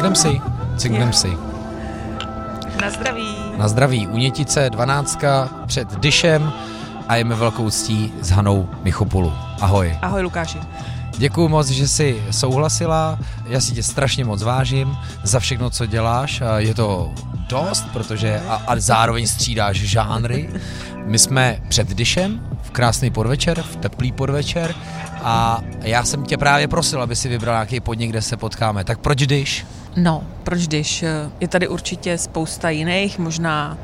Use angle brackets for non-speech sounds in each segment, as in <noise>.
Cinknem si, cinknem si. Na zdraví. Na zdraví. Unětice 12 před dyšem a je mi velkou ctí s Hanou Michopulu. Ahoj. Ahoj Lukáši. Děkuji moc, že jsi souhlasila. Já si tě strašně moc vážím za všechno, co děláš. Je to dost, protože a, a zároveň střídáš žánry. My jsme před dyšem, v krásný podvečer, v teplý podvečer a já jsem tě právě prosil, aby si vybral nějaký podnik, kde se potkáme. Tak proč dyš? No, proč když? Je tady určitě spousta jiných, možná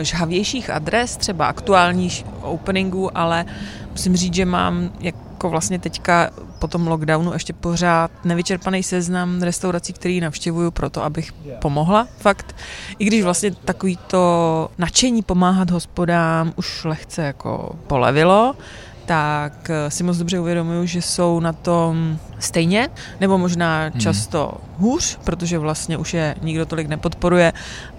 eh, žhavějších adres, třeba aktuálních openingů, ale musím říct, že mám jako vlastně teďka po tom lockdownu ještě pořád nevyčerpaný seznam restaurací, který navštěvuju proto, abych pomohla, fakt. I když vlastně takový to nadšení pomáhat hospodám už lehce jako polevilo, tak eh, si moc dobře uvědomuju, že jsou na tom stejně, nebo možná hmm. často hůř, protože vlastně už je nikdo tolik nepodporuje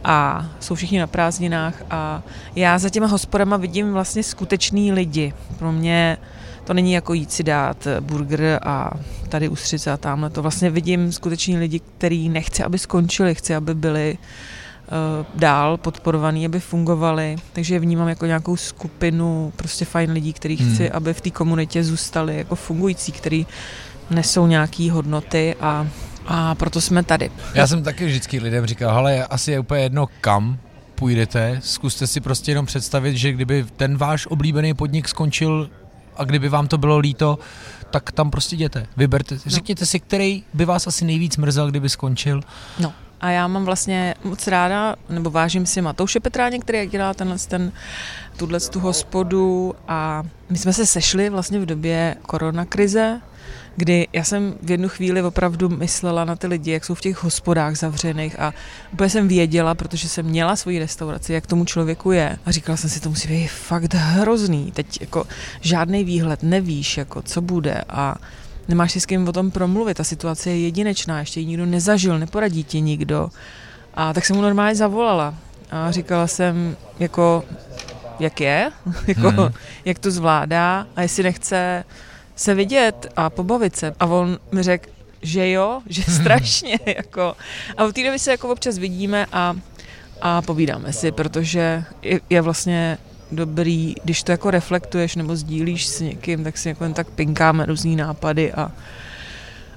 a jsou všichni na prázdninách a já za těma hospodama vidím vlastně skutečný lidi. Pro mě to není jako jít si dát burger a tady ustřice a tamhle. To vlastně vidím skutečný lidi, který nechce, aby skončili, chci, aby byli dál podporovaný, aby fungovali. Takže je vnímám jako nějakou skupinu prostě fajn lidí, který hmm. chci, aby v té komunitě zůstali jako fungující, který nesou nějaké hodnoty a a proto jsme tady. Já jsem taky vždycky lidem říkal, ale asi je úplně jedno kam půjdete, zkuste si prostě jenom představit, že kdyby ten váš oblíbený podnik skončil a kdyby vám to bylo líto, tak tam prostě jděte, vyberte. No. Řekněte si, který by vás asi nejvíc mrzel, kdyby skončil. No. A já mám vlastně moc ráda, nebo vážím si Matouše Petráně, který dělá tenhle ten, tuhle tu hospodu a my jsme se sešli vlastně v době koronakrize, kdy já jsem v jednu chvíli opravdu myslela na ty lidi, jak jsou v těch hospodách zavřených a úplně jsem věděla, protože jsem měla svoji restauraci, jak tomu člověku je. A říkala jsem si, to musí být fakt hrozný. Teď jako žádný výhled, nevíš, jako co bude a nemáš si s kým o tom promluvit. Ta situace je jedinečná, ještě ji nikdo nezažil, neporadí ti nikdo. A tak jsem mu normálně zavolala a říkala jsem, jako, jak je, <laughs> jako, hmm. jak to zvládá a jestli nechce se vidět a pobavit se. A on mi řekl, že jo, že <laughs> strašně, jako. A od té doby se jako občas vidíme a, a povídáme si, protože je, je vlastně dobrý, když to jako reflektuješ nebo sdílíš s někým, tak si jako jen tak pinkáme různý nápady a,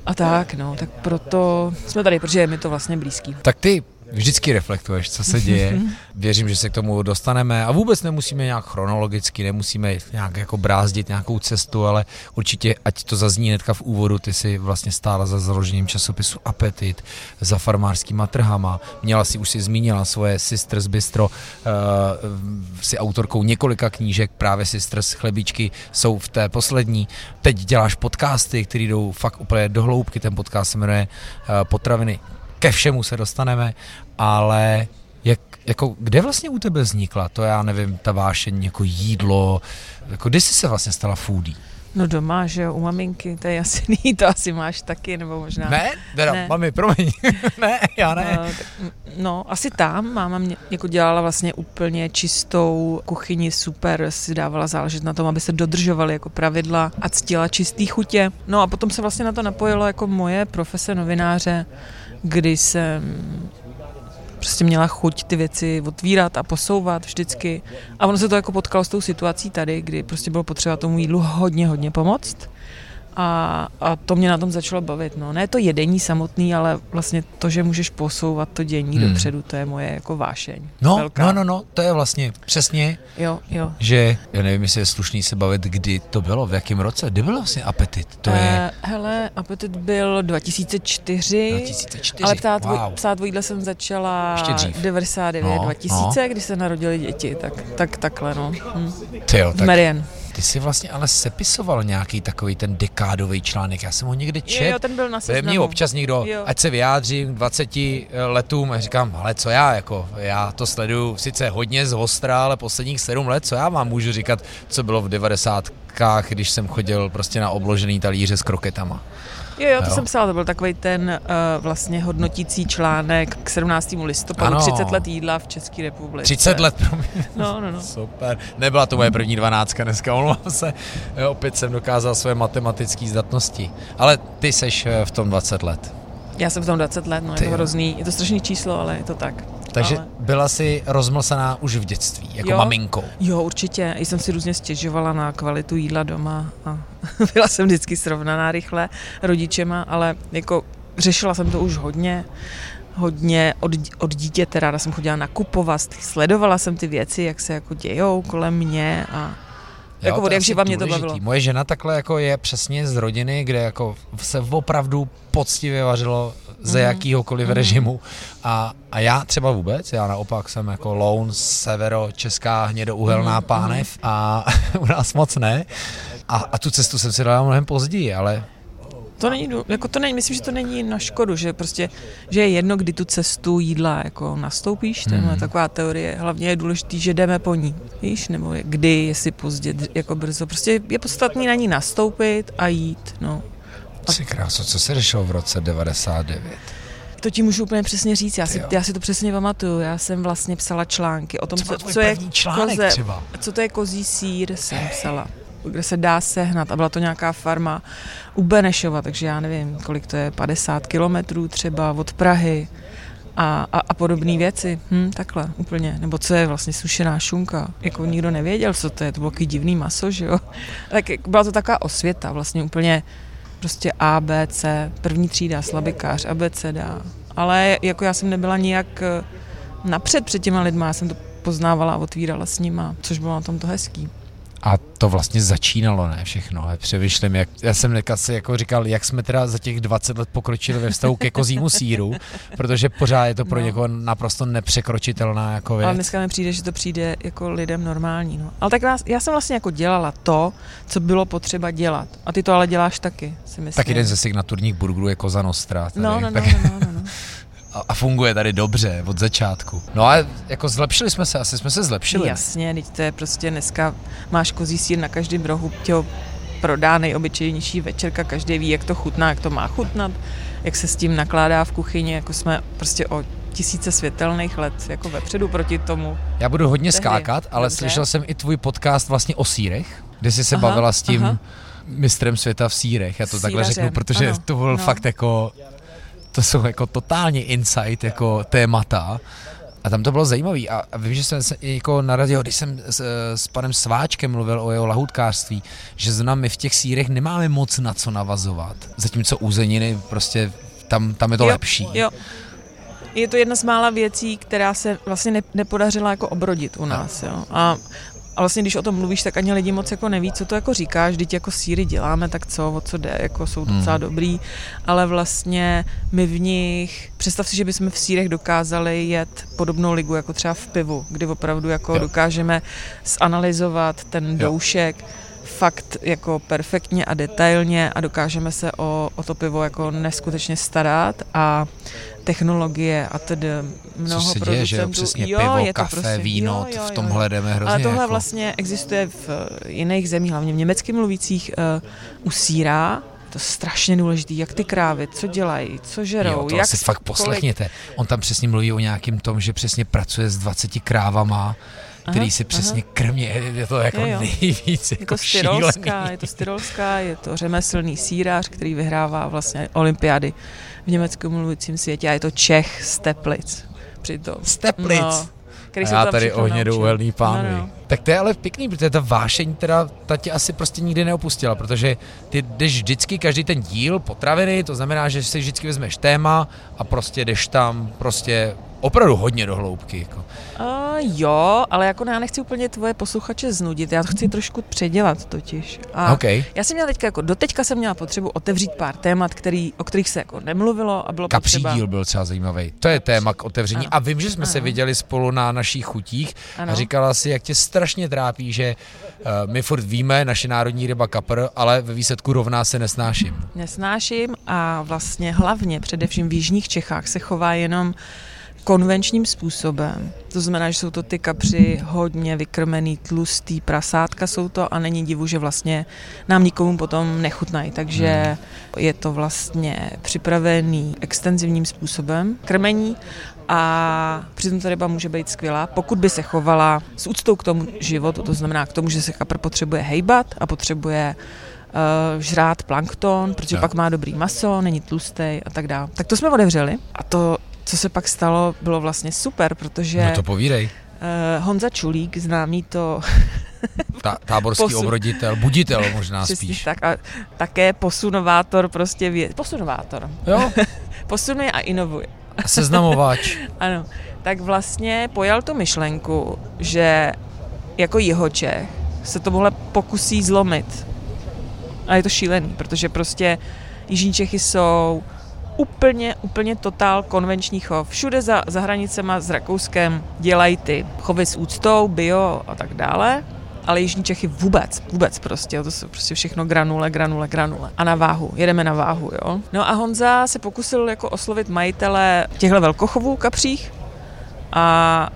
a tak, no, tak proto jsme tady, protože je mi to vlastně blízký. Tak ty vždycky reflektuješ, co se děje. <laughs> Věřím, že se k tomu dostaneme a vůbec nemusíme nějak chronologicky, nemusíme nějak jako brázdit nějakou cestu, ale určitě, ať to zazní hnedka v úvodu, ty si vlastně stála za založením časopisu Apetit, za farmářskýma trhama, měla si, už si zmínila svoje Sisters Bistro, uh, si autorkou několika knížek, právě Sisters Chlebíčky jsou v té poslední. Teď děláš podcasty, které jdou fakt úplně do hloubky, ten podcast se jmenuje uh, Potraviny ke všemu se dostaneme, ale jak, jako, kde vlastně u tebe vznikla, to já nevím, ta vášeň, jako jídlo, jako kdy jsi se vlastně stala foodie? No doma, že jo, u maminky, to je jasný, to asi máš taky, nebo možná... Ne, teda, ne. mami, promiň, <laughs> ne, já ne. No, tak, no, asi tam, máma mě jako dělala vlastně úplně čistou kuchyni, super, si dávala záležet na tom, aby se dodržovaly jako pravidla a ctila čistý chutě. No a potom se vlastně na to napojilo jako moje profese novináře, kdy jsem prostě měla chuť ty věci otvírat a posouvat vždycky. A ono se to jako potkalo s tou situací tady, kdy prostě bylo potřeba tomu jídlu hodně, hodně pomoct a, a to mě na tom začalo bavit. No. Ne to jedení samotný, ale vlastně to, že můžeš posouvat to dění hmm. dopředu, to je moje jako vášeň. No, velká. no, no, no, to je vlastně přesně, jo, jo. že já nevím, jestli je slušný se bavit, kdy to bylo, v jakém roce, kdy byl vlastně Apetit? To je... Uh, hele, Apetit byl 2004, 2004, ale ptát, wow. psát o jsem začala 99, no, 2000, no. kdy se narodili děti, tak, tak takhle, no. Hm. Tyjo, tak... Marian. Ty jsi vlastně ale sepisoval nějaký takový ten dekádový článek, já jsem ho někde čet. Jo, jo ten byl na seznamu. Mě občas někdo, jo. ať se vyjádří 20 letům a říkám, ale co já, jako, já to sleduju sice hodně z hostra, ale posledních sedm let, co já vám můžu říkat, co bylo v 90 když jsem chodil prostě na obložený talíře s kroketama. Jo, jo, to jo. jsem psala, to byl takový ten uh, vlastně hodnotící článek k 17. listopadu, ano. 30 let jídla v České republice. 30 let, pro mě. No, no, no. Super. Nebyla to moje první dvanáctka dneska, omlouvám se. Jo, opět jsem dokázal své matematické zdatnosti. Ale ty seš eh, v tom 20 let. Já jsem v tom 20 let, no je to hrozný, je to strašný číslo, ale je to tak. Takže ale... byla jsi rozmlsaná už v dětství, jako jo, maminkou. Jo, určitě. I jsem si různě stěžovala na kvalitu jídla doma a <laughs> byla jsem vždycky srovnaná rychle rodičema, ale jako řešila jsem to už hodně hodně od, od dítěte, ráda jsem chodila nakupovat, sledovala jsem ty věci, jak se jako dějou kolem mě a jako od jak živa mě to bavilo. Moje žena takhle jako je přesně z rodiny, kde jako se opravdu poctivě vařilo ze mm. jakýhokoliv mm. režimu a, a já třeba vůbec, já naopak jsem jako lone, severo, česká hnědouhelná mm. pánev a <laughs> u nás moc ne a, a tu cestu jsem si dala mnohem později, ale to není, jako to není, myslím, že to není na škodu, že prostě, že je jedno, kdy tu cestu jídla jako nastoupíš, to je hmm. taková teorie, hlavně je důležité, že jdeme po ní, víš, nebo kdy, jestli pozdě, jako brzo, prostě je podstatný na ní nastoupit a jít, no. A... Jsi kráso, co se řešilo v roce 99? To ti můžu úplně přesně říct, já si, já si to přesně pamatuju, já jsem vlastně psala články o tom, co, co je koze, třeba? co to je kozí sír, jsem psala kde se dá sehnat a byla to nějaká farma u Benešova, takže já nevím, kolik to je, 50 kilometrů třeba od Prahy a, a, a podobné věci. Hm, takhle, úplně. Nebo co je vlastně sušená šunka. Jako nikdo nevěděl, co to je, to bylo takový divný maso, že jo. <laughs> Tak byla to taková osvěta, vlastně úplně prostě A, B, C, první třída, slabikář, A, B, C, D. Ale jako já jsem nebyla nijak eh, napřed před těma lidma, já jsem to poznávala a otvírala s nima, což bylo na tom to hezký. A to vlastně začínalo, ne všechno. Já přemýšlím, jak, já jsem si jako říkal, jak jsme teda za těch 20 let pokročili ve vztahu ke kozímu síru, protože pořád je to pro no. někoho naprosto nepřekročitelná jako věc. Ale dneska mi přijde, že to přijde jako lidem normální. No. Ale tak já, já jsem vlastně jako dělala to, co bylo potřeba dělat. A ty to ale děláš taky, si myslím. Tak jeden ze signaturních burgerů je Koza Nostra. Tady. No, no, no, no, no, no. no <laughs> a funguje tady dobře od začátku. No a jako zlepšili jsme se, asi jsme se zlepšili. Jasně, teď to je prostě dneska máš kozí sír na každém rohu, tě ho prodá nejobyčejnější večerka, každý ví, jak to chutná, jak to má chutnat, jak se s tím nakládá v kuchyni, jako jsme prostě o tisíce světelných let jako vepředu proti tomu. Já budu hodně tehdy. skákat, ale Dobře. slyšel jsem i tvůj podcast vlastně o sírech, kde jsi se aha, bavila s tím aha. mistrem světa v sírech. Já to Sírařem. takhle řeknu, protože ano, to byl no. fakt jako to jsou jako totálně insight jako témata. A tam to bylo zajímavé. A, a vím, že jsem se jako na radio, když jsem s, s panem Sváčkem mluvil o jeho lahutkářství, že zna my v těch sírech nemáme moc na co navazovat. Zatímco uzeniny prostě tam, tam je to jo, lepší. Jo. Je to jedna z mála věcí, která se vlastně ne, nepodařila jako obrodit u nás. Jo. A a vlastně, když o tom mluvíš, tak ani lidi moc jako neví, co to jako říkáš, když jako síry děláme, tak co, o co jde, jako jsou docela hmm. dobrý, ale vlastně my v nich, představ si, že bychom v sírech dokázali jet podobnou ligu jako třeba v pivu, kdy opravdu jako jo. dokážeme zanalizovat ten doušek, jo fakt jako perfektně a detailně a dokážeme se o, o to pivo jako neskutečně starat. A technologie a tedy mnoho Co se producentů. Děje, že jo, přesně jo, pivo, je to kafe, prostě, víno, jo, jo, v tomhle jdeme hrozně. Ale tohle jako... vlastně existuje v jiných zemích, hlavně v německy mluvících uh, u síra, to je strašně důležitý, jak ty krávy, co dělají, co žerou. Jo, to jak si fakt poslechněte. On tam přesně mluví o nějakém tom, že přesně pracuje s 20 krávama, který si přesně aha. krmě, je to jako je, jo. nejvíc je jako to styrolská, Je to styrolská, je to řemeslný sírář, který vyhrává vlastně olympiády v německém mluvícím světě a je to Čech z Teplic. Přitom. Z Teplic? No, který a já tady ohnědouhelný pán. No, no. Tak to je ale pěkný, protože ta vášeň teda, ta tě asi prostě nikdy neopustila, protože ty jdeš vždycky každý ten díl potraviny, to znamená, že si vždycky vezmeš téma a prostě jdeš tam prostě opravdu hodně do hloubky. Jako. Uh, jo, ale jako já nechci úplně tvoje posluchače znudit, já to chci trošku předělat totiž. A okay. Já jsem měla teďka, jako doteďka jsem měla potřebu otevřít pár témat, který, o kterých se jako nemluvilo a bylo Kapří potřeba... díl byl třeba zajímavý. To je téma k otevření. Ano. A vím, že jsme ano. se viděli spolu na našich chutích ano. a říkala si, jak tě strašně trápí, že uh, my furt víme, naše národní ryba kapr, ale ve výsledku rovná se nesnáším. Nesnáším a vlastně hlavně především v jižních Čechách se chová jenom konvenčním způsobem. To znamená, že jsou to ty kapři hodně vykrmený, tlustý prasátka jsou to a není divu, že vlastně nám nikomu potom nechutnají. Takže hmm. je to vlastně připravený extenzivním způsobem krmení a přitom ta ryba může být skvělá, pokud by se chovala s úctou k tomu životu, to znamená k tomu, že se kapr potřebuje hejbat a potřebuje žrát plankton, protože Jo. pak má dobrý maso, není tlustý a tak dále. Tak to jsme otevřeli a to, co se pak stalo, bylo vlastně super, protože No to povídej. uh, Honza Čulík, známý to <laughs> Ta, táborský Posun- obroditel, buditel možná přesně spíš. tak a také posunovátor prostě vě... Posunovátor. Jo, <laughs> Posunuje a inovuje. a seznamovač. <laughs> Ano, tak vlastně pojal tu myšlenku, že jako Jihočech se tomuhle pokusí zlomit. A je to šílený, protože prostě Jižní Čechy jsou úplně, úplně totál konvenční chov. Všude za, za hranicema s Rakouskem dělají ty chovy s úctou, bio a tak dále, ale Jižní Čechy vůbec, vůbec prostě, to jsou prostě všechno granule, granule, granule. A na váhu, jedeme na váhu, jo. No a Honza se pokusil jako oslovit majitele těchto velkochovů kapřích a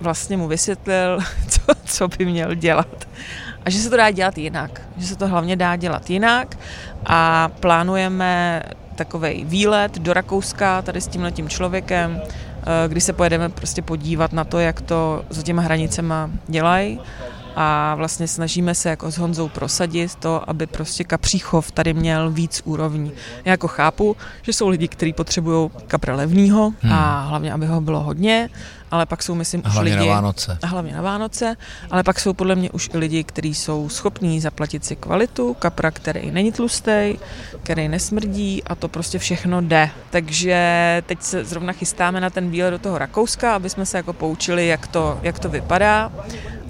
vlastně mu vysvětlil, <laughs> co, co by měl dělat. A že se to dá dělat jinak. Že se to hlavně dá dělat jinak a plánujeme takový výlet do Rakouska tady s tímhletím člověkem, eh, kdy se pojedeme prostě podívat na to, jak to za těma hranicema dělají a vlastně snažíme se jako s Honzou prosadit to, aby prostě kapříchov tady měl víc úrovní. Já jako chápu, že jsou lidi, kteří potřebují kapra levného Hmm. a hlavně, aby ho bylo hodně, ale pak jsou, myslím, A už hlavně lidi... na Vánoce. A hlavně na Vánoce, ale pak jsou podle mě už i lidi, kteří jsou schopní zaplatit si kvalitu, kapra, který není tlustý, který nesmrdí a to prostě všechno jde. Takže teď se zrovna chystáme na ten výlet do toho Rakouska, aby jsme se jako poučili, jak to, jak to vypadá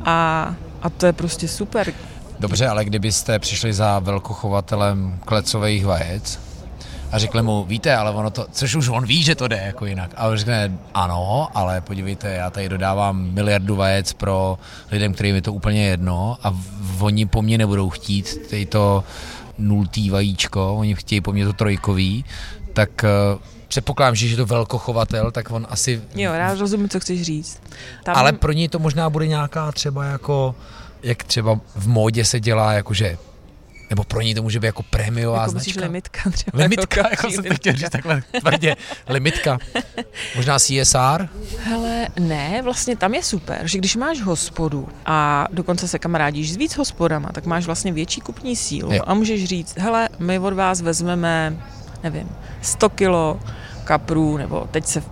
a, a to je prostě super. Dobře, ale kdybyste přišli za velkochovatelem klecových vajec a řekli mu, víte, ale ono to, což už on ví, že to jde jako jinak. A on řekne, ano, ale podívejte, já tady dodávám miliardu vajec pro lidem, kterým je to úplně jedno a oni po mně nebudou chtít tady to nultý vajíčko, oni chtějí po mně to trojkový, tak eh, předpokládám, že je to velkochovatel, tak on asi Jo, já rozumím, co chceš říct. Tam, ale pro něj to možná bude nějaká třeba jako, jak třeba v módě se dělá, jakože, nebo pro něj to může být jako prémiová jako značka. limitka třeba. Limitka, Jako jako jsem to chtěl říct takhle tvrdě. Limitka. Možná CSR? Hele, ne, vlastně tam je super, že když máš hospodu a dokonce se kamarádíš s víc hospodama, tak máš vlastně větší kupní sílu Jo. a můžeš říct, hele, my od vás vezmeme, nevím, 100 kilo kaprů, nebo teď se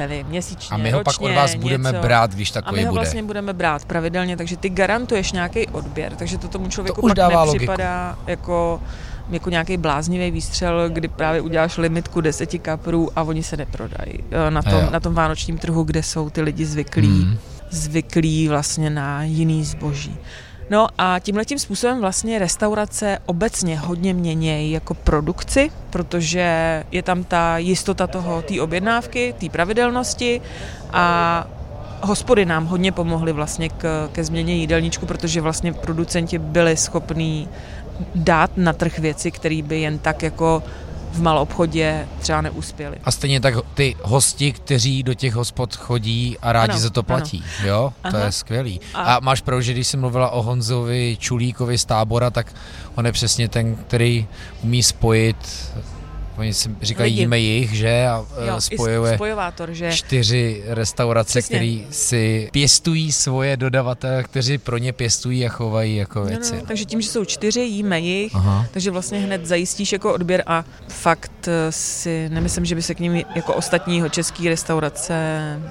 nevím, měsíčně, A my ho pak ročně, od vás budeme něco. brát, když A takový my ho bude. vlastně budeme brát pravidelně, takže ty garantuješ nějaký odběr, takže to tomu člověku To už pak dává nepřipadá jako jako nějaký bláznivý výstřel, kdy právě uděláš limitku deseti kaprů a oni se neprodají eh, na A tom, na tom vánočním trhu, kde jsou ty lidi zvyklí, Hmm. zvyklí vlastně na jiný zboží. No a tímhletím způsobem vlastně restaurace obecně hodně měnějí jako produkci, protože je tam ta jistota toho, té objednávky, té pravidelnosti a hospody nám hodně pomohly vlastně k, ke změně jídelníčku, protože vlastně producenti byli schopní dát na trh věci, které by jen tak jako v malobchodě třeba neuspěly. A stejně tak ty hosti, kteří do těch hospod chodí a rádi Ano, za to platí, jo? To Aha. je skvělý. A- A máš pravdu, že když jsem mluvila o Honzovi Čulíkovi z tábora, tak on je přesně ten, který umí spojit, oni si říkají Lidi. jíme jich, že? A Jo, i spojuje spojovátor, že čtyři restaurace, které si pěstují svoje dodavatele, kteří pro ně pěstují a chovají jako No, věci. no, takže tím, že jsou čtyři, jíme jich, Aha. takže vlastně hned zajistíš jako odběr a fakt eh, si nemyslím, že by se k ním jako ostatního český restaurace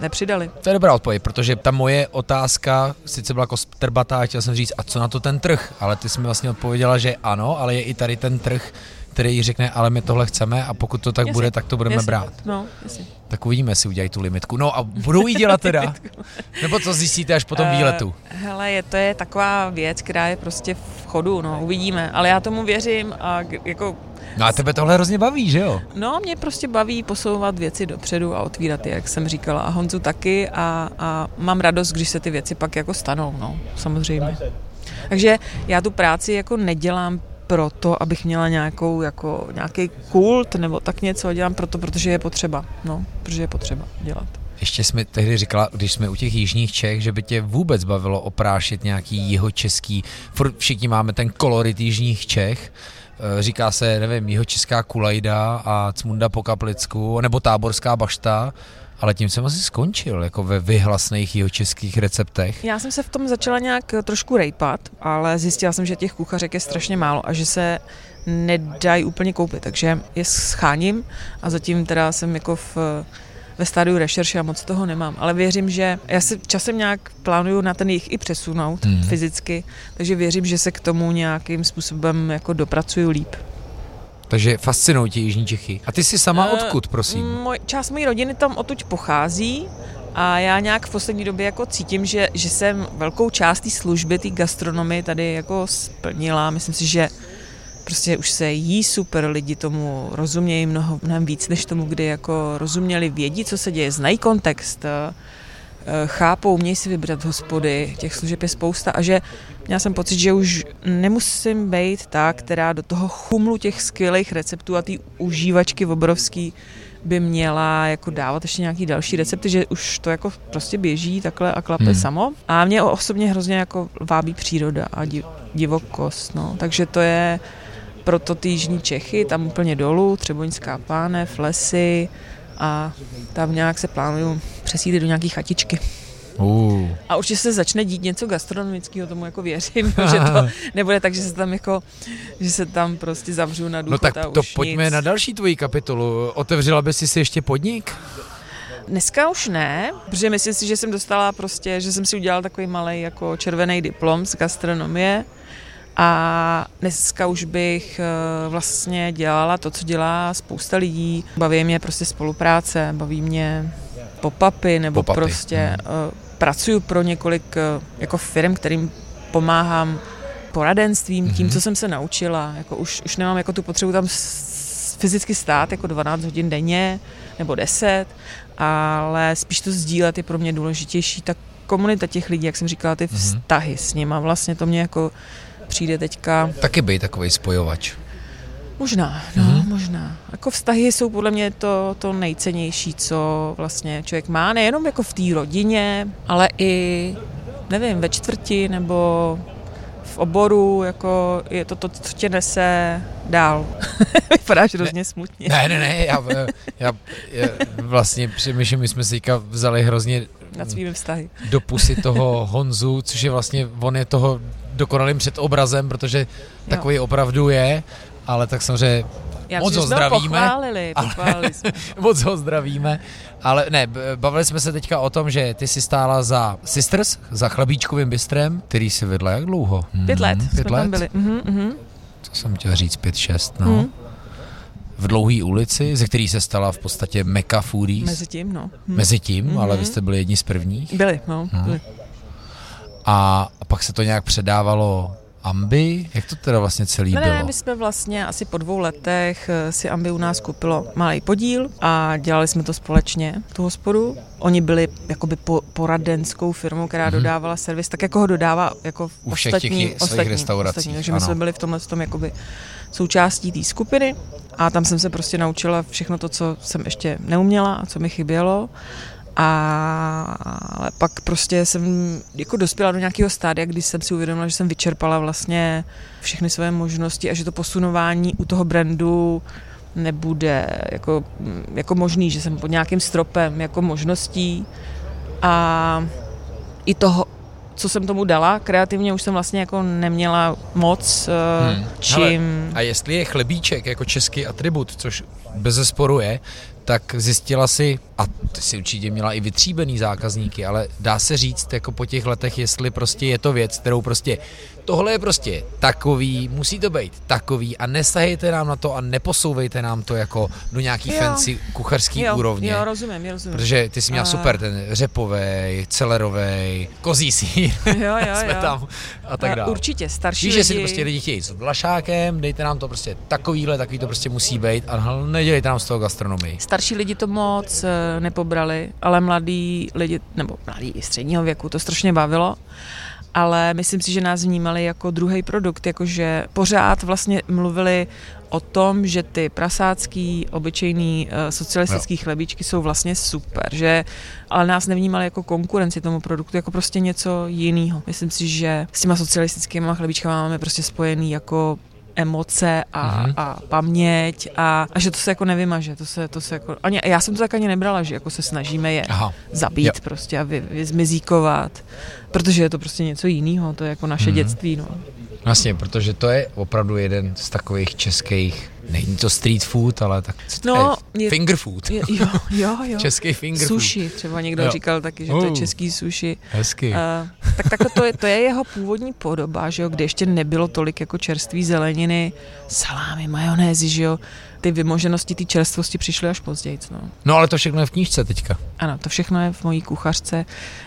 nepřidali. To je dobrá odpověď, protože ta moje otázka sice byla jako strbatá, chtěl jsem říct, a co na to ten trh? Ale ty jsi mi vlastně odpověděla, že ano, ale je i tady ten trh, který řekne, ale my tohle chceme a pokud to tak Jasně, bude, tak to budeme jasně. brát. No, jasně. Tak uvidíme, jestli udělají tu limitku. No a budou jí dělat teda? <laughs> Nebo to zjistíte až po tom Eh, výletu? Hele, je, to je taková věc, která je prostě v chodu, no, uvidíme. Ale já tomu věřím a jako No a tebe tohle hrozně baví, že jo? No, mě prostě baví posouvat věci dopředu a otvírat je, jak jsem říkala. A Honzu taky a, a mám radost, když se ty věci pak jako stanou, no, samozřejmě. Takže já tu práci jako nedělám proto, abych měla nějakou, jako, nějaký kult nebo tak něco, dělám proto, protože je potřeba, no, protože je potřeba dělat. Ještě jsme tehdy říkala, když jsme u těch jižních Čech, že by tě vůbec bavilo oprášit nějaký jihočeský, furt všichni máme ten kolorit jižních Čech, Eh, říká se, nevím, jeho česká kulajda a cmunda po kaplicku, nebo táborská bašta, ale tím jsem asi skončil, jako ve vyhlasných jeho českých receptech. Já jsem se v tom začala nějak trošku rejpat, ale zjistila jsem, že těch kuchařek je strašně málo a že se nedají úplně koupit, takže je scháním a zatím teda jsem jako v ve stádiu rešerše a moc toho nemám. Ale věřím, že já se časem nějak plánuju na ten jich i přesunout hmm. fyzicky, takže věřím, že se k tomu nějakým způsobem jako dopracuju líp. Takže fascinují tě Jižní Čechy. A ty jsi sama uh, odkud, prosím? Moj, část mojí rodiny tam odtud pochází a já nějak v poslední době jako cítím, že, že jsem velkou část té služby, té gastronomie tady jako splnila. Myslím si, že prostě už se jí super, lidi tomu rozumějí mnoho, mnohem víc, než tomu, kdy jako rozuměli, vědí, co se děje, znají kontext, eh, chápou, umějí si vybrat hospody, těch služeb je spousta a že měla jsem pocit, že už nemusím být ta, která do toho chumlu těch skvělých receptů a ty užívačky obrovský by měla jako dávat ještě nějaký další recepty, že už to jako prostě běží takhle a klape hmm. samo. A mě osobně hrozně jako vábí příroda a divokost, no. Takže to je proto ty jižní Čechy, tam úplně dolů, Třeboňská pánev, lesy a tam nějak se plánuju přesídlit do nějaký chatičky. Uh. A určitě se začne dít něco gastronomického, tomu jako věřím, <laughs> že to nebude tak, že se tam jako, že se tam prostě zavřu na důchod No tak to už pojďme nic. na další tvoji kapitolu. Otevřela by si si ještě podnik? Dneska už ne, protože myslím si, že jsem dostala prostě, že jsem si udělala takový malý jako červený diplom z gastronomie a dneska už bych eh, vlastně dělala to, co dělá spousta lidí. Baví mě prostě spolupráce, baví mě pop-upy nebo Pop-upy. prostě hmm. Pracuju pro několik eh, jako firm, kterým pomáhám poradenstvím, tím, mhm. co jsem se naučila. Jako už, už nemám jako tu potřebu tam fyzicky stát jako 12 hodin denně nebo 10, ale spíš to sdílet je pro mě důležitější. Ta komunita těch lidí, jak jsem říkala, ty mhm. vztahy mm-hmm. s nima, vlastně to mě jako přijde teďka. Taky být takový spojovač. Možná, no, mm-hmm. možná. Jako vztahy jsou podle mě to, to nejcennější, co vlastně člověk má, nejenom jako v té rodině, ale i, nevím, ve čtvrti nebo v oboru, jako je to to, co tě nese dál. <laughs> Vypadáš hrozně smutně. Ne, ne, ne, já, já, já vlastně přemýšlím, my jsme si vzali hrozně nad svými vztahy. Do pusy toho Honzu, což je vlastně, on je toho dokonalým obrazem, protože takový jo. opravdu je, ale tak samozřejmě já moc ho zdravíme. Pochválili, pochválili jsme. <laughs> moc ho zdravíme. Ale ne, bavili jsme se teďka o tom, že ty si stála za Sisters, za chlebíčkovým bistrem, který si vedla jak dlouho? Pět let hmm, pět jsme let? tam byli. Mm-hmm, mm-hmm. Co jsem chtěl říct, pět, šest, no. Mm v dlouhé ulici, ze který se stala v podstatě Mecca Foodies. Mezi tím, no. Hm. Mezi tím, mm-hmm. ale vy jste byli jedni z prvních. Byli, no. Hmm. Byli. A pak se to nějak předávalo Ambi? Jak to teda vlastně celý ne, bylo? Ne, my jsme vlastně asi po dvou letech eh, si Ambi u nás koupilo malý podíl a dělali jsme to společně, tu hospodu. Oni byli jakoby po, poradenskou firmou, která mm-hmm. dodávala servis, tak jako ho dodává jako u všech ostatní, těch ostatní, restaurací. Ostatní, takže my jsme byli v tomhle tom jakoby součástí té skupiny a tam jsem se prostě naučila všechno to, co jsem ještě neuměla a co mi chybělo. A ale pak prostě jsem jako dospěla do nějakého stádia, kdy jsem si uvědomila, že jsem vyčerpala vlastně všechny své možnosti a že to posunování u toho brandu nebude jako, jako možný, že jsem pod nějakým stropem jako možností a i toho, co jsem tomu dala, kreativně už jsem vlastně jako neměla moc eh, hmm. čím... Hele, a jestli je chlebíček jako český atribut, což bez zesporu je, tak zjistila si, a ty si určitě měla i vytříbený zákazníky, ale dá se říct jako po těch letech, jestli prostě je to věc, kterou prostě tohle je prostě takový, musí to být takový a nesahejte nám na to a neposouvejte nám to jako do nějaký jo. fancy kuchařský jo, úrovně. Jo, rozumím, jo, rozumím. Protože ty jsi měla uh... super ten řepovej, celerovej, kozí sír, jo, jo, <laughs> jsme jo. tam a tak dále. Určitě, starší Víš, lidi... že si prostě lidi chtějí s vlašákem, dejte nám to prostě takovýhle, takový to prostě musí být a nedělejte nám z toho gastronomii. Starší lidi to moc eh, nepobrali, ale mladí lidi, nebo mladí středního věku, to strašně bavilo. ale myslím si, že nás vnímali jako druhý produkt, jakože pořád vlastně mluvili o tom, že ty prasácký, obyčejný uh, socialistický jo. chlebíčky jsou vlastně super, že ale nás nevnímali jako konkurenci tomu produktu, jako prostě něco jiného. Myslím si, že s těma socialistickými chlebíčkami máme prostě spojený jako emoce a, mm-hmm. a paměť a, a že to se jako nevymaže, to se, to se jako, ani, já jsem to tak ani nebrala, že jako se snažíme je Aha. zabít jo. prostě a vy, vyzmizíkovat, protože je to prostě něco jiného, to je jako naše mm-hmm. dětství, no. Vlastně, protože to je opravdu jeden z takových českých Není to street food, ale tak no, je, finger food. Je, jo, jo, jo. <laughs> Český finger sushi, food. Sushi, třeba někdo jo. říkal taky, že uh, to je český sushi. Hezky. Uh, tak takhle to je, to je jeho původní podoba, že jo, kde ještě nebylo tolik jako čerství zeleniny, salámy, majonézy, že jo ty vymoženosti, ty čerstvosti přišly až později. No. no ale to všechno je v knížce teďka. Ano, to všechno je v mojí kuchařce,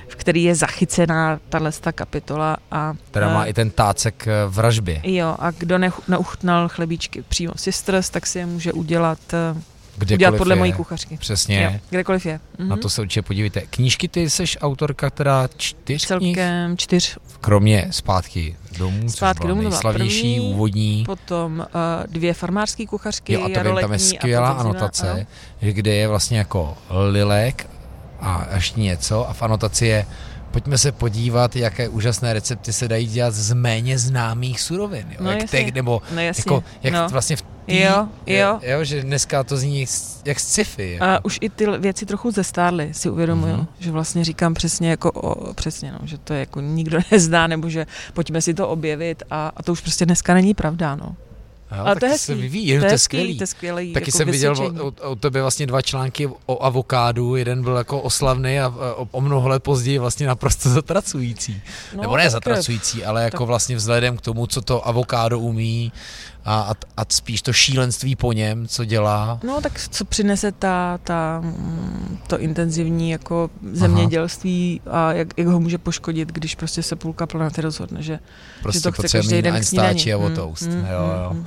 v který je zachycená tahle kapitola. A, Která má uh, i ten tácek eh, v ražbě. Jo, a kdo ne, neuchutnal chlebíčky přímo Sisters, tak si je může udělat uh, Kdekoliv udělat podle je. mojí kuchařky. Přesně. Jo, kdekoliv je. Mhm. Na to se určitě podívejte. Knížky, ty jsi autorka teda čtyř Celkem knih? čtyř. Kromě Zpátky domů, Zpátky domů nejslavnější, první, úvodní. Potom uh, dvě farmářské kuchařky, Jo, a to vím, tam je skvělá anotace, že kde je vlastně jako lilek a ještě něco a v anotaci je pojďme se podívat, jaké úžasné recepty se dají dělat z méně známých surovin. Jo? No, jak jasně. Te, nebo no, jako, jak no. vlastně v tý, jo, jo. jo, že dneska to zní jak sci-fi. Jako. A už i ty věci trochu zestárly, si uvědomuju, mm-hmm. že vlastně říkám přesně jako, o, přesně, no, že to je jako nikdo <laughs> nezná, nebo že pojďme si to objevit a, a to už prostě dneska není pravda, no. Jo, ale to je se vyvíjí, to, je skvělý. To je skvělý Taky jako jsem viděl o, o tebe vlastně dva články o avokádu, jeden byl jako oslavný a o, o mnoho let později vlastně naprosto <laughs> zatracující. No, Nebo ne zatracující, ale jako tak. vlastně vzhledem k tomu, co to avokádo umí, a, a, a spíš to šílenství po něm, co dělá. No tak co přinese ta, ta, mm, to intenzivní jako zemědělství Aha. a jak, jak, ho může poškodit, když prostě se půlka planety rozhodne, že, prostě že to chce každý den k snídani. a o toast. Mm, mm, jo, jo. Mm,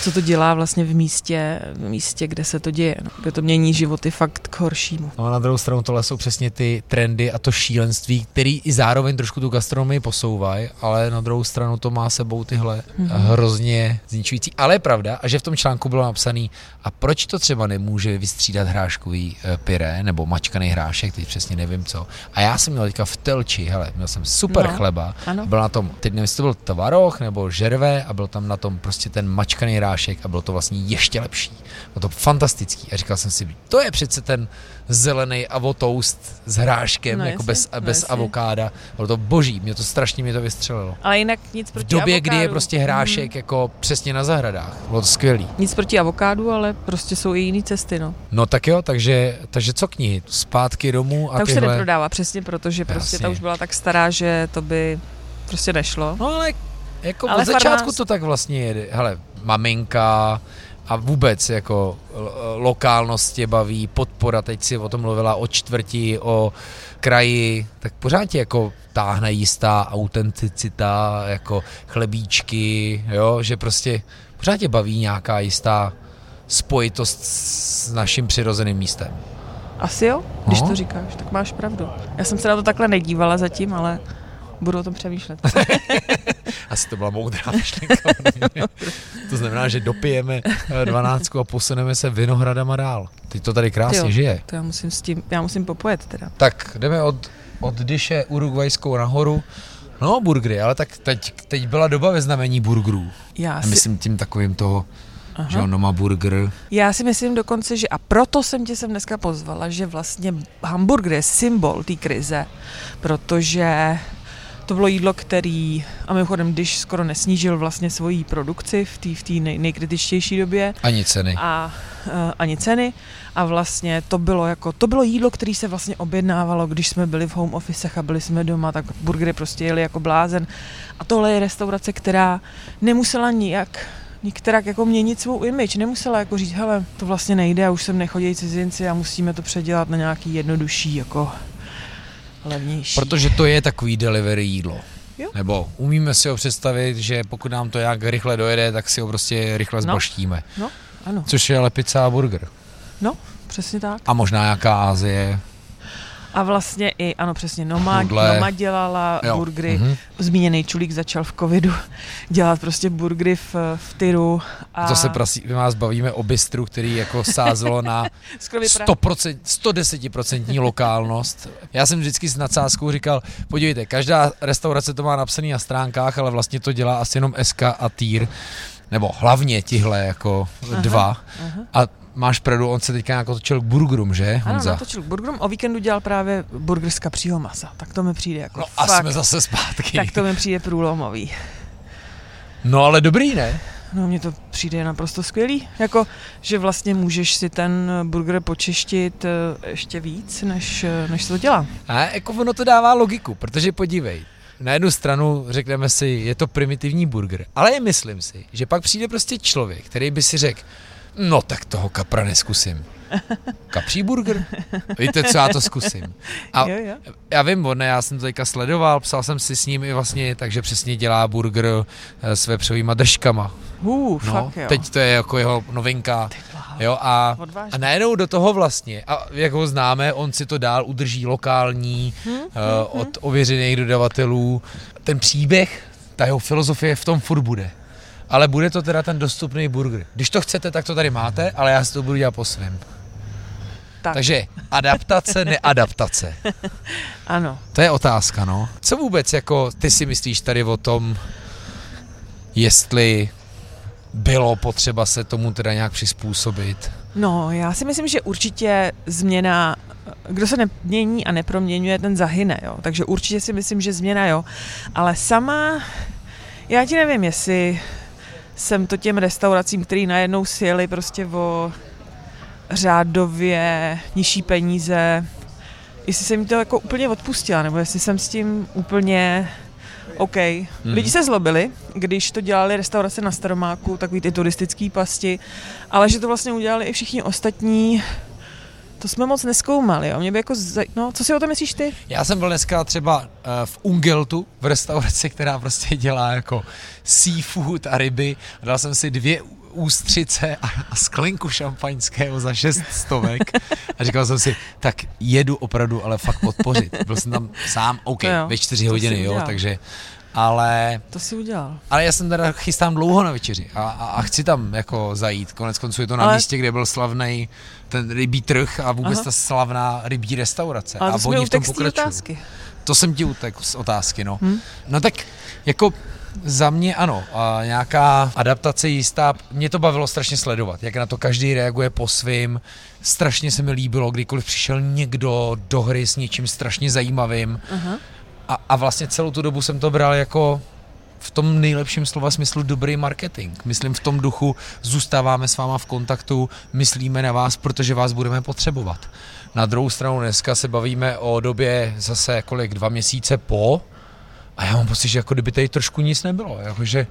co to dělá vlastně v místě, v místě, kde se to děje, no, kde to mění životy fakt k horšímu. No a na druhou stranu tohle jsou přesně ty trendy a to šílenství, který i zároveň trošku tu gastronomii posouvají, ale na druhou stranu to má sebou tyhle mm-hmm. hrozně zničující. Ale je pravda, a že v tom článku bylo napsaný, a proč to třeba nemůže vystřídat hráškový eh, pyré nebo mačkaný hrášek, teď přesně nevím co. A já jsem měl teďka v telči, hele, měl jsem super no, chleba, ano. byl na tom, teď nevím, jestli to byl tvaroh nebo žerve a byl tam na tom prostě ten mačkaný hrášek a bylo to vlastně ještě lepší. Bylo to fantastický a říkal jsem si, to je přece ten zelený avotoast s hráškem, no, jako jasně, bez, no, bez avokáda. Bylo to boží, mě to strašně mě to vystřelilo. Ale jinak nic proti V době, avokádu. kdy je prostě hrášek mm. jako přesně na zahradách. Bylo to skvělý. Nic proti avokádu, ale prostě jsou i jiné cesty, no. No tak jo, takže, takže co knihy? Zpátky domů a Ta už tyhle... se neprodává přesně, protože prostě ta už byla tak stará, že to by prostě nešlo. No ale jako ale od začátku farmář... to tak vlastně jede. Hele, maminka, a vůbec jako lokálnost tě baví, podpora, teď si o tom mluvila, o čtvrti, o kraji, tak pořád tě jako táhne jistá autenticita, jako chlebíčky, jo, že prostě pořád tě baví nějaká jistá spojitost s naším přirozeným místem. Asi jo, když no. to říkáš, tak máš pravdu. Já jsem se na to takhle nedívala zatím, ale budu o tom přemýšlet. <laughs> Asi to byla moudrá <laughs> myšlenka. to znamená, že dopijeme eh, dvanáctku a posuneme se vinohradama dál. Teď to tady krásně jo, žije. To já musím s tím, já musím popojet teda. Tak jdeme od, od Dyše urugvajskou nahoru. No, burgery, ale tak teď, teď byla doba ve znamení burgerů. Já si... Myslím tím takovým toho, Aha. že ono má burger. Já si myslím dokonce, že a proto jsem tě sem dneska pozvala, že vlastně hamburger je symbol té krize, protože to bylo jídlo, který, a mimochodem, když skoro nesnížil vlastně svoji produkci v té v tý nej, nejkritičtější době. Ani ceny. A uh, ani ceny. A vlastně to bylo jako, to bylo jídlo, které se vlastně objednávalo, když jsme byli v home officech a byli jsme doma, tak burgery prostě jeli jako blázen. A tohle je restaurace, která nemusela nijak některak jako měnit svou image. Nemusela jako říct, hele, to vlastně nejde, a už sem nechodí cizinci a musíme to předělat na nějaký jednodušší jako levnější. Protože to je takový delivery jídlo. Jo. Nebo umíme si ho představit, že pokud nám to jak rychle dojede, tak si ho prostě rychle no. zbaštíme. No, ano. Což je ale pizza a burger. No, přesně tak. A možná nějaká Ázie. A vlastně i, ano přesně, Noma, Nudle. Noma dělala Jo. burgery. Mhm. Zmíněný Čulík začal v covidu <laughs> dělat prostě burgery v, v Tyru. A To se prosí, my vás bavíme o bistru, který jako sázelo na <laughs> skoro vypadá, 100%, 110% lokálnost. Já jsem vždycky s nadsázkou říkal, podívejte, každá restaurace to má napsaný na stránkách, ale vlastně to dělá asi jenom SK a Týr, nebo hlavně tihle jako Aha, dva. aha. A máš pravdu, on se teďka jako točil k burgerům, že Ano, Honza? natočil k burgerům. O víkendu dělal právě burger z kapřího masa. Tak to mi přijde jako No a fakt, jsme zase zpátky. tak to mi přijde průlomový. No ale dobrý, ne? No mně to přijde naprosto skvělý. Jako, že vlastně můžeš si ten burger počeštit eh, ještě víc, než, eh, než se to dělá. A jako ono to dává logiku, protože podívej, na jednu stranu řekneme si, je to primitivní burger, ale myslím si, že pak přijde prostě člověk, který by si řekl, no tak toho kapra neskusím. Kapří burger? Víte, co já to zkusím. A jo, jo. já vím, on, já jsem to teďka sledoval, psal jsem si s ním i vlastně, takže přesně dělá burger eh, s vepřovýma držkama. Hů, No, fakt jo. teď to je jako jeho novinka. Jo, a, a najednou do toho vlastně, a jak ho známe, on si to dál udrží lokální, Hm, uh, od ověřených dodavatelů. Ten příběh, ta jeho filozofie v tom furt bude. Ale bude to teda ten dostupný burger. Když to chcete, tak to tady máte, ale já si to budu dělat po svém. Tak. Takže adaptace, neadaptace. <laughs> Ano. To je otázka, no. Co vůbec jako ty si myslíš tady o tom, jestli bylo potřeba se tomu teda nějak přizpůsobit? No, já si myslím, že určitě změna, kdo se nemění a neproměňuje, ten zahyne, jo. Takže určitě si myslím, že změna, jo. Ale sama, já ti nevím, jestli jsem to těm restauracím, který najednou sjeli prostě o řádově nižší peníze, jestli jsem jim to jako úplně odpustila, nebo jestli jsem s tím úplně OK. Mhm. Lidi se zlobili, když to dělali restaurace na Staromáku, takový ty turistický pasti, ale že to vlastně udělali i všichni ostatní, to jsme moc neskoumali. Jo. Mě by jako zaj... no, co si o tom myslíš ty? Já jsem byl dneska třeba uh, v Ungeltu, v restauraci, která prostě dělá jako seafood a ryby. Dal jsem si dvě ústřice a, a sklenku šampaňského za šest stovek a říkal jsem si, tak jedu opravdu, ale fakt podpořit. Byl jsem tam sám, OK, To jo, ve čtyři hodiny, jo, takže ale, To si udělal. ale já jsem teda chystám dlouho na večeři a, a, a chci tam jako zajít. Konec konců je to na Ale- místě, kde byl slavný ten rybí trh a vůbec Aha. ta slavná rybí restaurace. Ale a to jsme oni u v tom pokračují. otázky. To jsem ti utek z otázky, no. Hm? No tak jako za mě ano, a nějaká adaptace jistá, mě to bavilo strašně sledovat, jak na to každý reaguje po svým. Strašně se mi líbilo, kdykoliv přišel někdo do hry s něčím strašně zajímavým Aha. A, a vlastně celou tu dobu jsem to bral jako v tom nejlepším slova smyslu dobrý marketing. Myslím v tom duchu, zůstáváme s váma v kontaktu, myslíme na vás, protože vás budeme potřebovat. Na druhou stranu dneska se bavíme o době zase kolik, dva měsíce po a já mám pocit, že jako kdyby tady trošku nic nebylo, jakože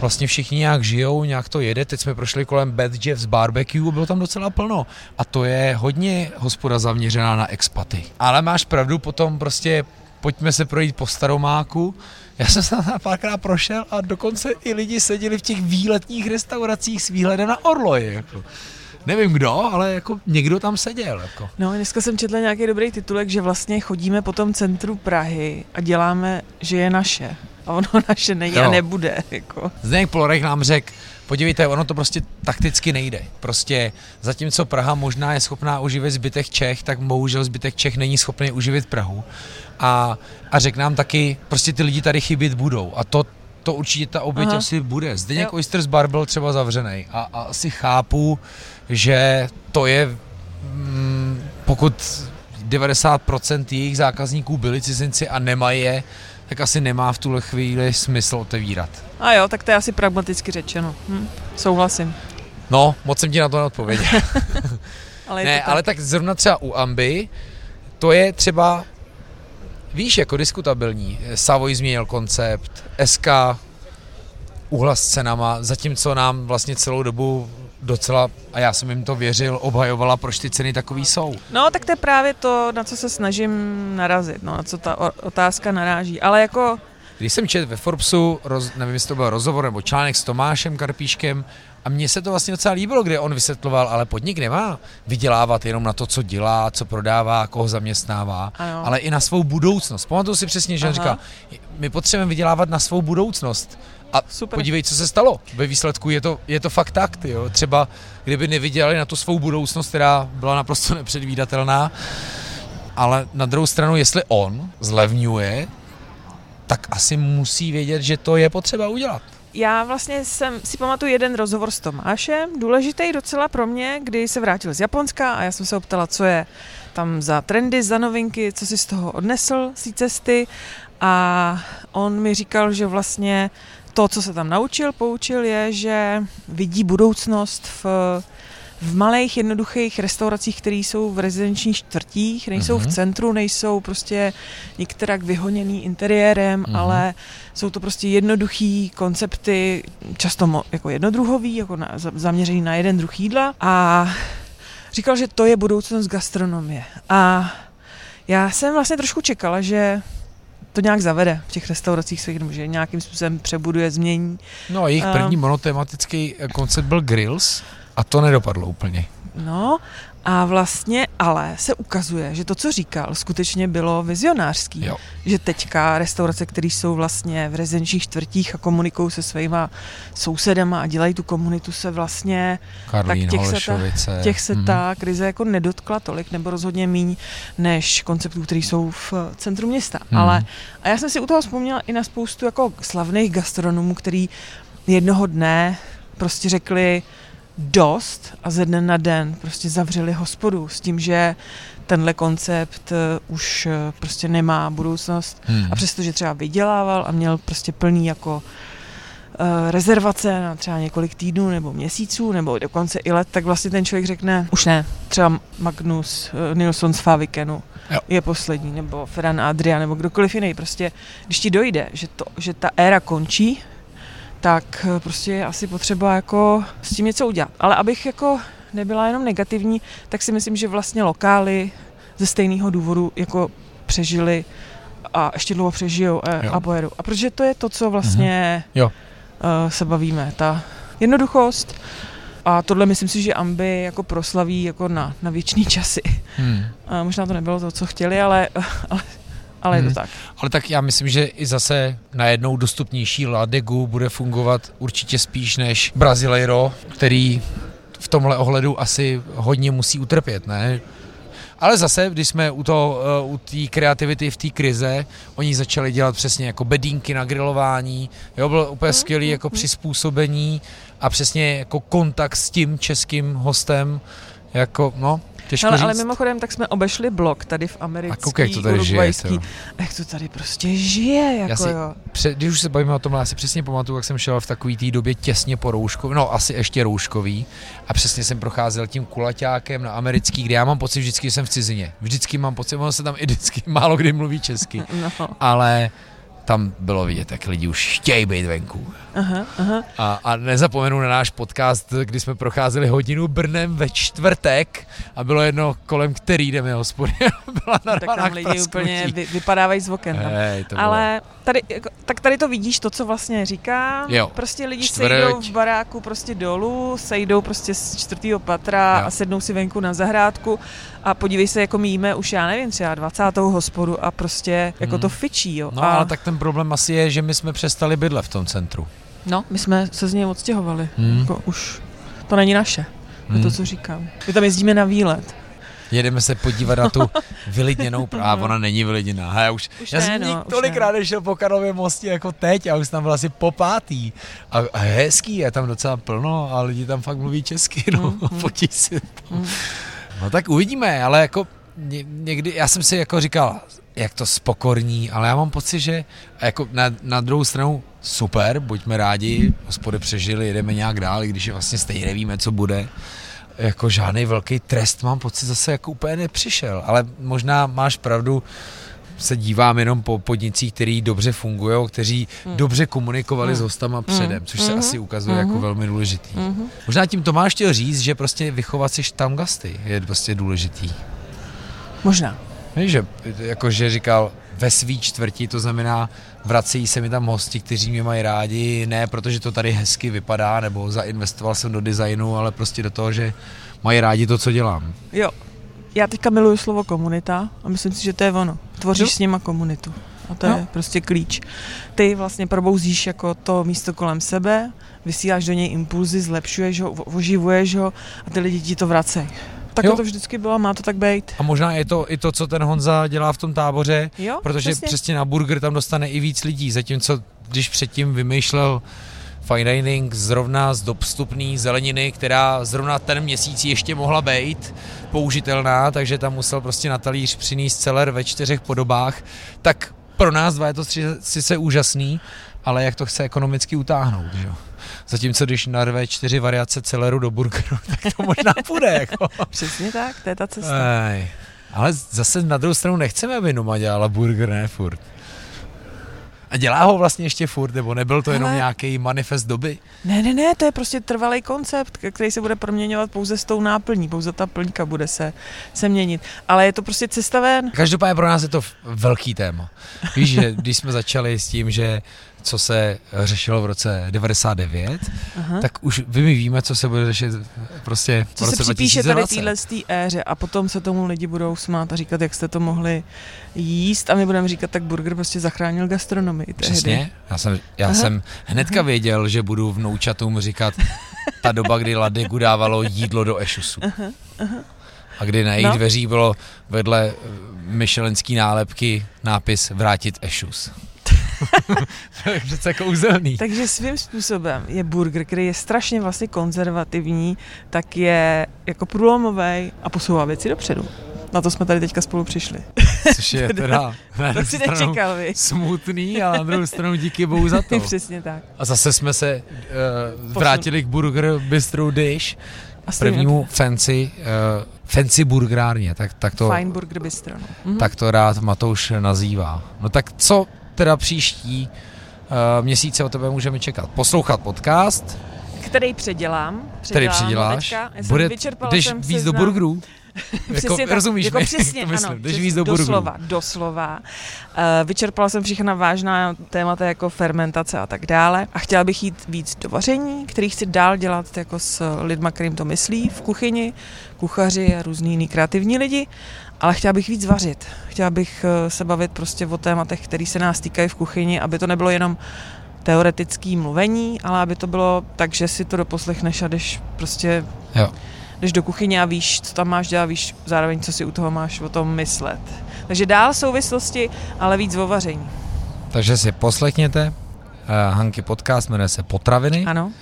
vlastně všichni nějak žijou, nějak to jede, teď jsme prošli kolem Bad Jeff's barbecue bylo tam docela plno a to je hodně hospoda zaměřená na expaty. Ale máš pravdu, potom prostě pojďme se projít po Staromáku, já jsem se tam párkrát prošel a dokonce i lidi seděli v těch výletních restauracích s výhledem na Orloji. Jako. Nevím kdo, ale jako někdo tam seděl. Jako. No, dneska jsem četla nějaký dobrý titulek, že vlastně chodíme po tom centru Prahy a děláme, že je naše. A ono <laughs> naše není Jo. a nebude. Jako. Zdeněk Plorek nám řekl, podívejte, ono to prostě takticky nejde. Prostě zatímco Praha možná je schopná uživit zbytek Čech, tak bohužel zbytek Čech není schopný uživit Prahu. A, a řekl nám taky, prostě ty lidi tady chybět budou. A to, to určitě ta oběť Aha. asi bude. Zdeněk Jo. Oysters Bar byl třeba zavřený a, a asi chápu, že to je, mm, pokud 90% jejich zákazníků byli cizinci a nemají je, tak asi nemá v tuhle chvíli smysl otevírat. A jo, tak to je asi pragmaticky řečeno. Hm, souhlasím. No, moc jsem ti na to neodpověděl. <laughs> Ale ne, to tak. ale tak zrovna třeba u Amby, to je třeba, víš, jako diskutabilní. Savoy změnil koncept, SK uhla s cenama, zatímco nám vlastně celou dobu docela, a já jsem jim to věřil, obhajovala, proč ty ceny takový jsou. No, tak to je právě to, na co se snažím narazit, no, na co ta otázka naráží. Ale jako Když jsem četl ve Forbesu, roz, nevím, jestli to byl rozhovor nebo článek s Tomášem Karpíškem, a mně se to vlastně docela líbilo, kde on vysvětloval, ale podnik nemá vydělávat jenom na to, co dělá, co prodává, koho zaměstnává, ano. ale i na svou budoucnost. Pamatuju si přesně, že Aha. on říká, my potřebujeme vydělávat na svou budoucnost. A Super. podívej, co se stalo. Ve výsledku je to, je to fakt tak. Jo. Třeba kdyby nevydělali na tu svou budoucnost, která byla naprosto nepředvídatelná, ale na druhou stranu, jestli on zlevňuje, tak asi musí vědět, že to je potřeba udělat. Já vlastně jsem si pamatuju jeden rozhovor s Tomášem, důležitý docela pro mě, kdy se vrátil z Japonska a já jsem se optala, co je tam za trendy, za novinky, co si z toho odnesl z cesty. A on mi říkal, že vlastně to, co se tam naučil, poučil, je, že vidí budoucnost v v malých, jednoduchých restauracích, které jsou v rezidenčních čtvrtích, nejsou uh-huh. v mhm. centru, nejsou prostě některak vyhoněný interiérem, uh-huh. ale jsou to prostě jednoduchý koncepty, často mo, jako jednodruhový, jako na, zaměřený na jeden druh jídla a říkal, že to je budoucnost gastronomie. A já jsem vlastně trošku čekala, že to nějak zavede v těch restauracích svých, že nějakým způsobem přebuduje, změní. No a jejich první um, monotematický koncept byl Grills a to nedopadlo úplně. No a vlastně ale se ukazuje, že to, co říkal, skutečně bylo vizionářský. Jo. Že teďka restaurace, které jsou vlastně v rezidenčních čtvrtích a komunikují se svýma sousedama a dělají tu komunitu, se vlastně... Karlín, tak těch se, ta, těch se mm-hmm. ta krize jako nedotkla tolik, nebo rozhodně míň, než konceptů, které jsou v centru města. Mm. Ale a já jsem si u toho vzpomněla i na spoustu jako slavných gastronomů, který jednoho dne prostě řekli, dost a ze dne na den prostě zavřeli hospodu s tím, že tenhle koncept eh, už eh, prostě nemá budoucnost hmm. a přestože třeba vydělával a měl prostě plný jako uh, rezervace na třeba několik týdnů nebo měsíců nebo dokonce i let, tak vlastně ten člověk řekne, už ne, třeba Magnus uh, Nilsson z Favikenu jo. je poslední, nebo Ferran Adria, nebo kdokoliv jiný. Prostě, když ti dojde, že, to, že ta éra končí, tak eh, prostě je asi potřeba jako s tím něco udělat. Ale abych jako nebyla jenom negativní, tak si myslím, že vlastně lokály ze stejného důvodu jako přežili a ještě dlouho přežijou a, a pojedou. A protože to je to, co vlastně mm-hmm. jo. Uh, se bavíme, ta jednoduchost a tohle myslím si, že Ambi jako proslaví jako na, na věčný časy. Hmm. A možná to nebylo to, co chtěli, ale, <laughs> ale ale hmm. je to hmm. tak. Ale tak já myslím, že i zase na jednou dostupnější Ladegu bude fungovat určitě spíš než Brasileiro, který v tomhle ohledu asi hodně musí utrpět, ne? Ale zase, když jsme u, toho, eh, u té kreativity v té krize, oni začali dělat přesně jako bedínky na grilování, jo, bylo úplně skvělý jako hmm. přizpůsobení a přesně jako kontakt s tím českým hostem, jako, no, Těžko ale, říct. ale mimochodem, tak jsme obešli blok tady v americký, a koukej, jak to tady žije, jak to tady prostě žije, jako já si, jo. Před, když už se bavíme o tom, já si přesně pamatuju, jak jsem šel v takové té době těsně po rouškový, no asi ještě rouškový a přesně jsem procházel tím kulaťákem na americký, kde já mám pocit vždycky, že jsem v cizině. Vždycky mám pocit, ono se tam i vždycky málo kdy mluví česky, <laughs> no. ale tam bylo vidět, jak lidi už chtějí být venku. Aha, aha. A, a nezapomenu na náš podcast, kdy jsme procházeli hodinu Brnem ve čtvrtek a bylo jedno, kolem který jdeme hospody. <laughs> Byla no, tak tam lidi úplně vy, vypadávají z oken. Hey, Ale tady, jako, tak tady to vidíš, to, co vlastně říká. Jo. Prostě lidi Čtvrť. sejdou v baráku prostě dolů, sejdou prostě z čtvrtého patra jo. a sednou si venku na zahrádku a podívej se, jako my jíme už, já nevím, třeba 20. hospodu a prostě jako hmm. to fičí, jo. No a... ale tak ten problém asi je, že my jsme přestali bydlet v tom centru. No, my jsme se z něj odstěhovali. Hmm. Jako už to není naše. Hmm. To, co říkám. My tam jezdíme na výlet. Jedeme se podívat na tu <laughs> vylidněnou, a ona není vylidněná. Já už, už já jsem no, tolikrát nešel po Karlově mostě jako teď a už tam byl asi po pátý. A, a hezký, je tam docela plno a lidi tam fakt mluví česky, no, mm, mm. <laughs> potí si to. Mm. No tak uvidíme, ale jako ně, někdy, já jsem si jako říkal, jak to spokorní, ale já mám pocit, že jako na, na druhou stranu super, buďme rádi, hospody přežili, jedeme nějak dál, když je vlastně stejně nevíme, co bude. Jako žádný velký trest mám pocit zase jako úplně nepřišel, ale možná máš pravdu, se dívám jenom po podnicích, který dobře fungují, kteří hmm. dobře komunikovali hmm. s hostama hmm. předem, což se hmm. asi ukazuje hmm. jako velmi důležitý. Hmm. Možná tím to máš chtěl říct, že prostě vychovat si tam gasty je prostě důležitý. Možná. Víš, že jakože říkal ve svý čtvrti, to znamená vracejí se mi tam hosti, kteří mě mají rádi, ne protože to tady hezky vypadá, nebo zainvestoval jsem do designu, ale prostě do toho, že mají rádi to, co dělám. Jo, já teďka miluju slovo komunita a myslím si, že to je ono. Tvoříš jo. s nima komunitu. A to no. je prostě klíč. Ty vlastně probouzíš jako to místo kolem sebe, vysíláš do něj impulzy, zlepšuješ ho, oživuješ ho a ty lidi ti to vracejí. Tak jo. to vždycky bylo, má to tak být. A možná je to i to, co ten Honza dělá v tom táboře, jo, protože přesně. přesně na burger tam dostane i víc lidí, zatímco když předtím vymýšlel fine dining zrovna z dostupný zeleniny, která zrovna ten měsíc ještě mohla být použitelná, takže tam musel prostě na talíř přinést celer ve čtyřech podobách, tak pro nás dva je to sice úžasný, ale jak to chce ekonomicky utáhnout, že jo? Zatímco když narve čtyři variace celeru do burgeru, <laughs> tak to možná půjde. Jako. Přesně tak, to je ta cesta. Ej. Ale zase na druhou stranu nechceme, aby Numa dělala burger, ne furt. A dělá ho vlastně ještě furt, nebo nebyl to jenom nějaký manifest doby? Ne, ne, ne, to je prostě trvalý koncept, který se bude proměňovat pouze s tou náplní, pouze ta plňka bude se, se měnit. Ale je to prostě cesta ven. Každopádně pro nás je to velký téma. Víš, že když jsme začali s tím, že co se řešilo v roce 99, Aha. tak už vy my víme, co se bude řešit prostě co v roce se připíše tady téhle éře a potom se tomu lidi budou smát a říkat, jak jste to mohli jíst a my budeme říkat, tak burger prostě zachránil gastronomii tehdy. Přesně, já jsem, já jsem hnedka Aha. věděl, že budu vnoučatům říkat ta doba, kdy Ladegu dávalo jídlo do ešusu. Aha. Aha. A kdy na jejich no. dveří bylo vedle myšelenský nálepky nápis vrátit ešus. <laughs> to je přece kouzelný. Takže svým způsobem je burger, který je strašně vlastně konzervativní, tak je jako průlomový a posouvá věci dopředu. Na to jsme tady teďka spolu přišli. Což je <laughs> teda na to si nečekal, smutný, ale na druhou stranu díky bohu za to. <laughs> Přesně tak. A zase jsme se uh, vrátili k Burger Bistro Dish, prvnímu fancy, uh, fancy burgerárně, tak, tak to... Fine Burger Bistro. No. Tak to rád Matouš nazývá. No tak co teda příští uh, měsíce o tebe můžeme čekat? Poslouchat podcast. Který předělám. předělám který předěláš. Bude, když víc do burgerů. <laughs> jako, tak, rozumíš jako mi, <laughs> přesně, to myslím, ano, když víc do doslova, doslova. Uh, vyčerpala jsem všechna vážná témata jako fermentace a tak dále a chtěla bych jít víc do vaření, který chci dál dělat jako s lidma, kterým to myslí v kuchyni, kuchaři a různý jiný kreativní lidi ale chtěla bych víc vařit. Chtěla bych eh, se bavit prostě o tématech, které se nás týkají v kuchyni, aby to nebylo jenom teoretický mluvení, ale aby to bylo tak, že si to doposlechneš a jdeš prostě jo. jdeš do kuchyně a víš, co tam máš dělat, víš zároveň, co si u toho máš o tom myslet. Takže dál souvislosti, ale víc o vaření. Takže si poslechněte uh, Hanky podcast, jmenuje se Potraviny. Ano.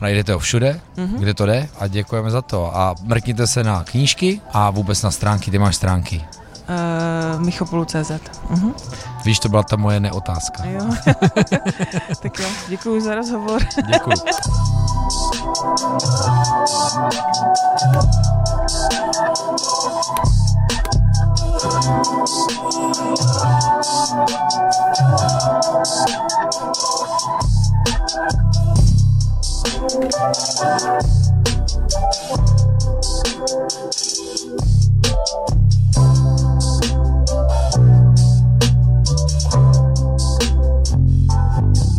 Najdete ho všude, mm-hmm. kde to jde a děkujeme za to. A mrkněte se na knížky a vůbec na stránky, ty máš stránky. Eh, uh, Michopolu.cz uh-huh. Mhm. Víš, to byla ta moje neotázka. Jo. <laughs> tak jo, děkuji za rozhovor. děkuji. Thank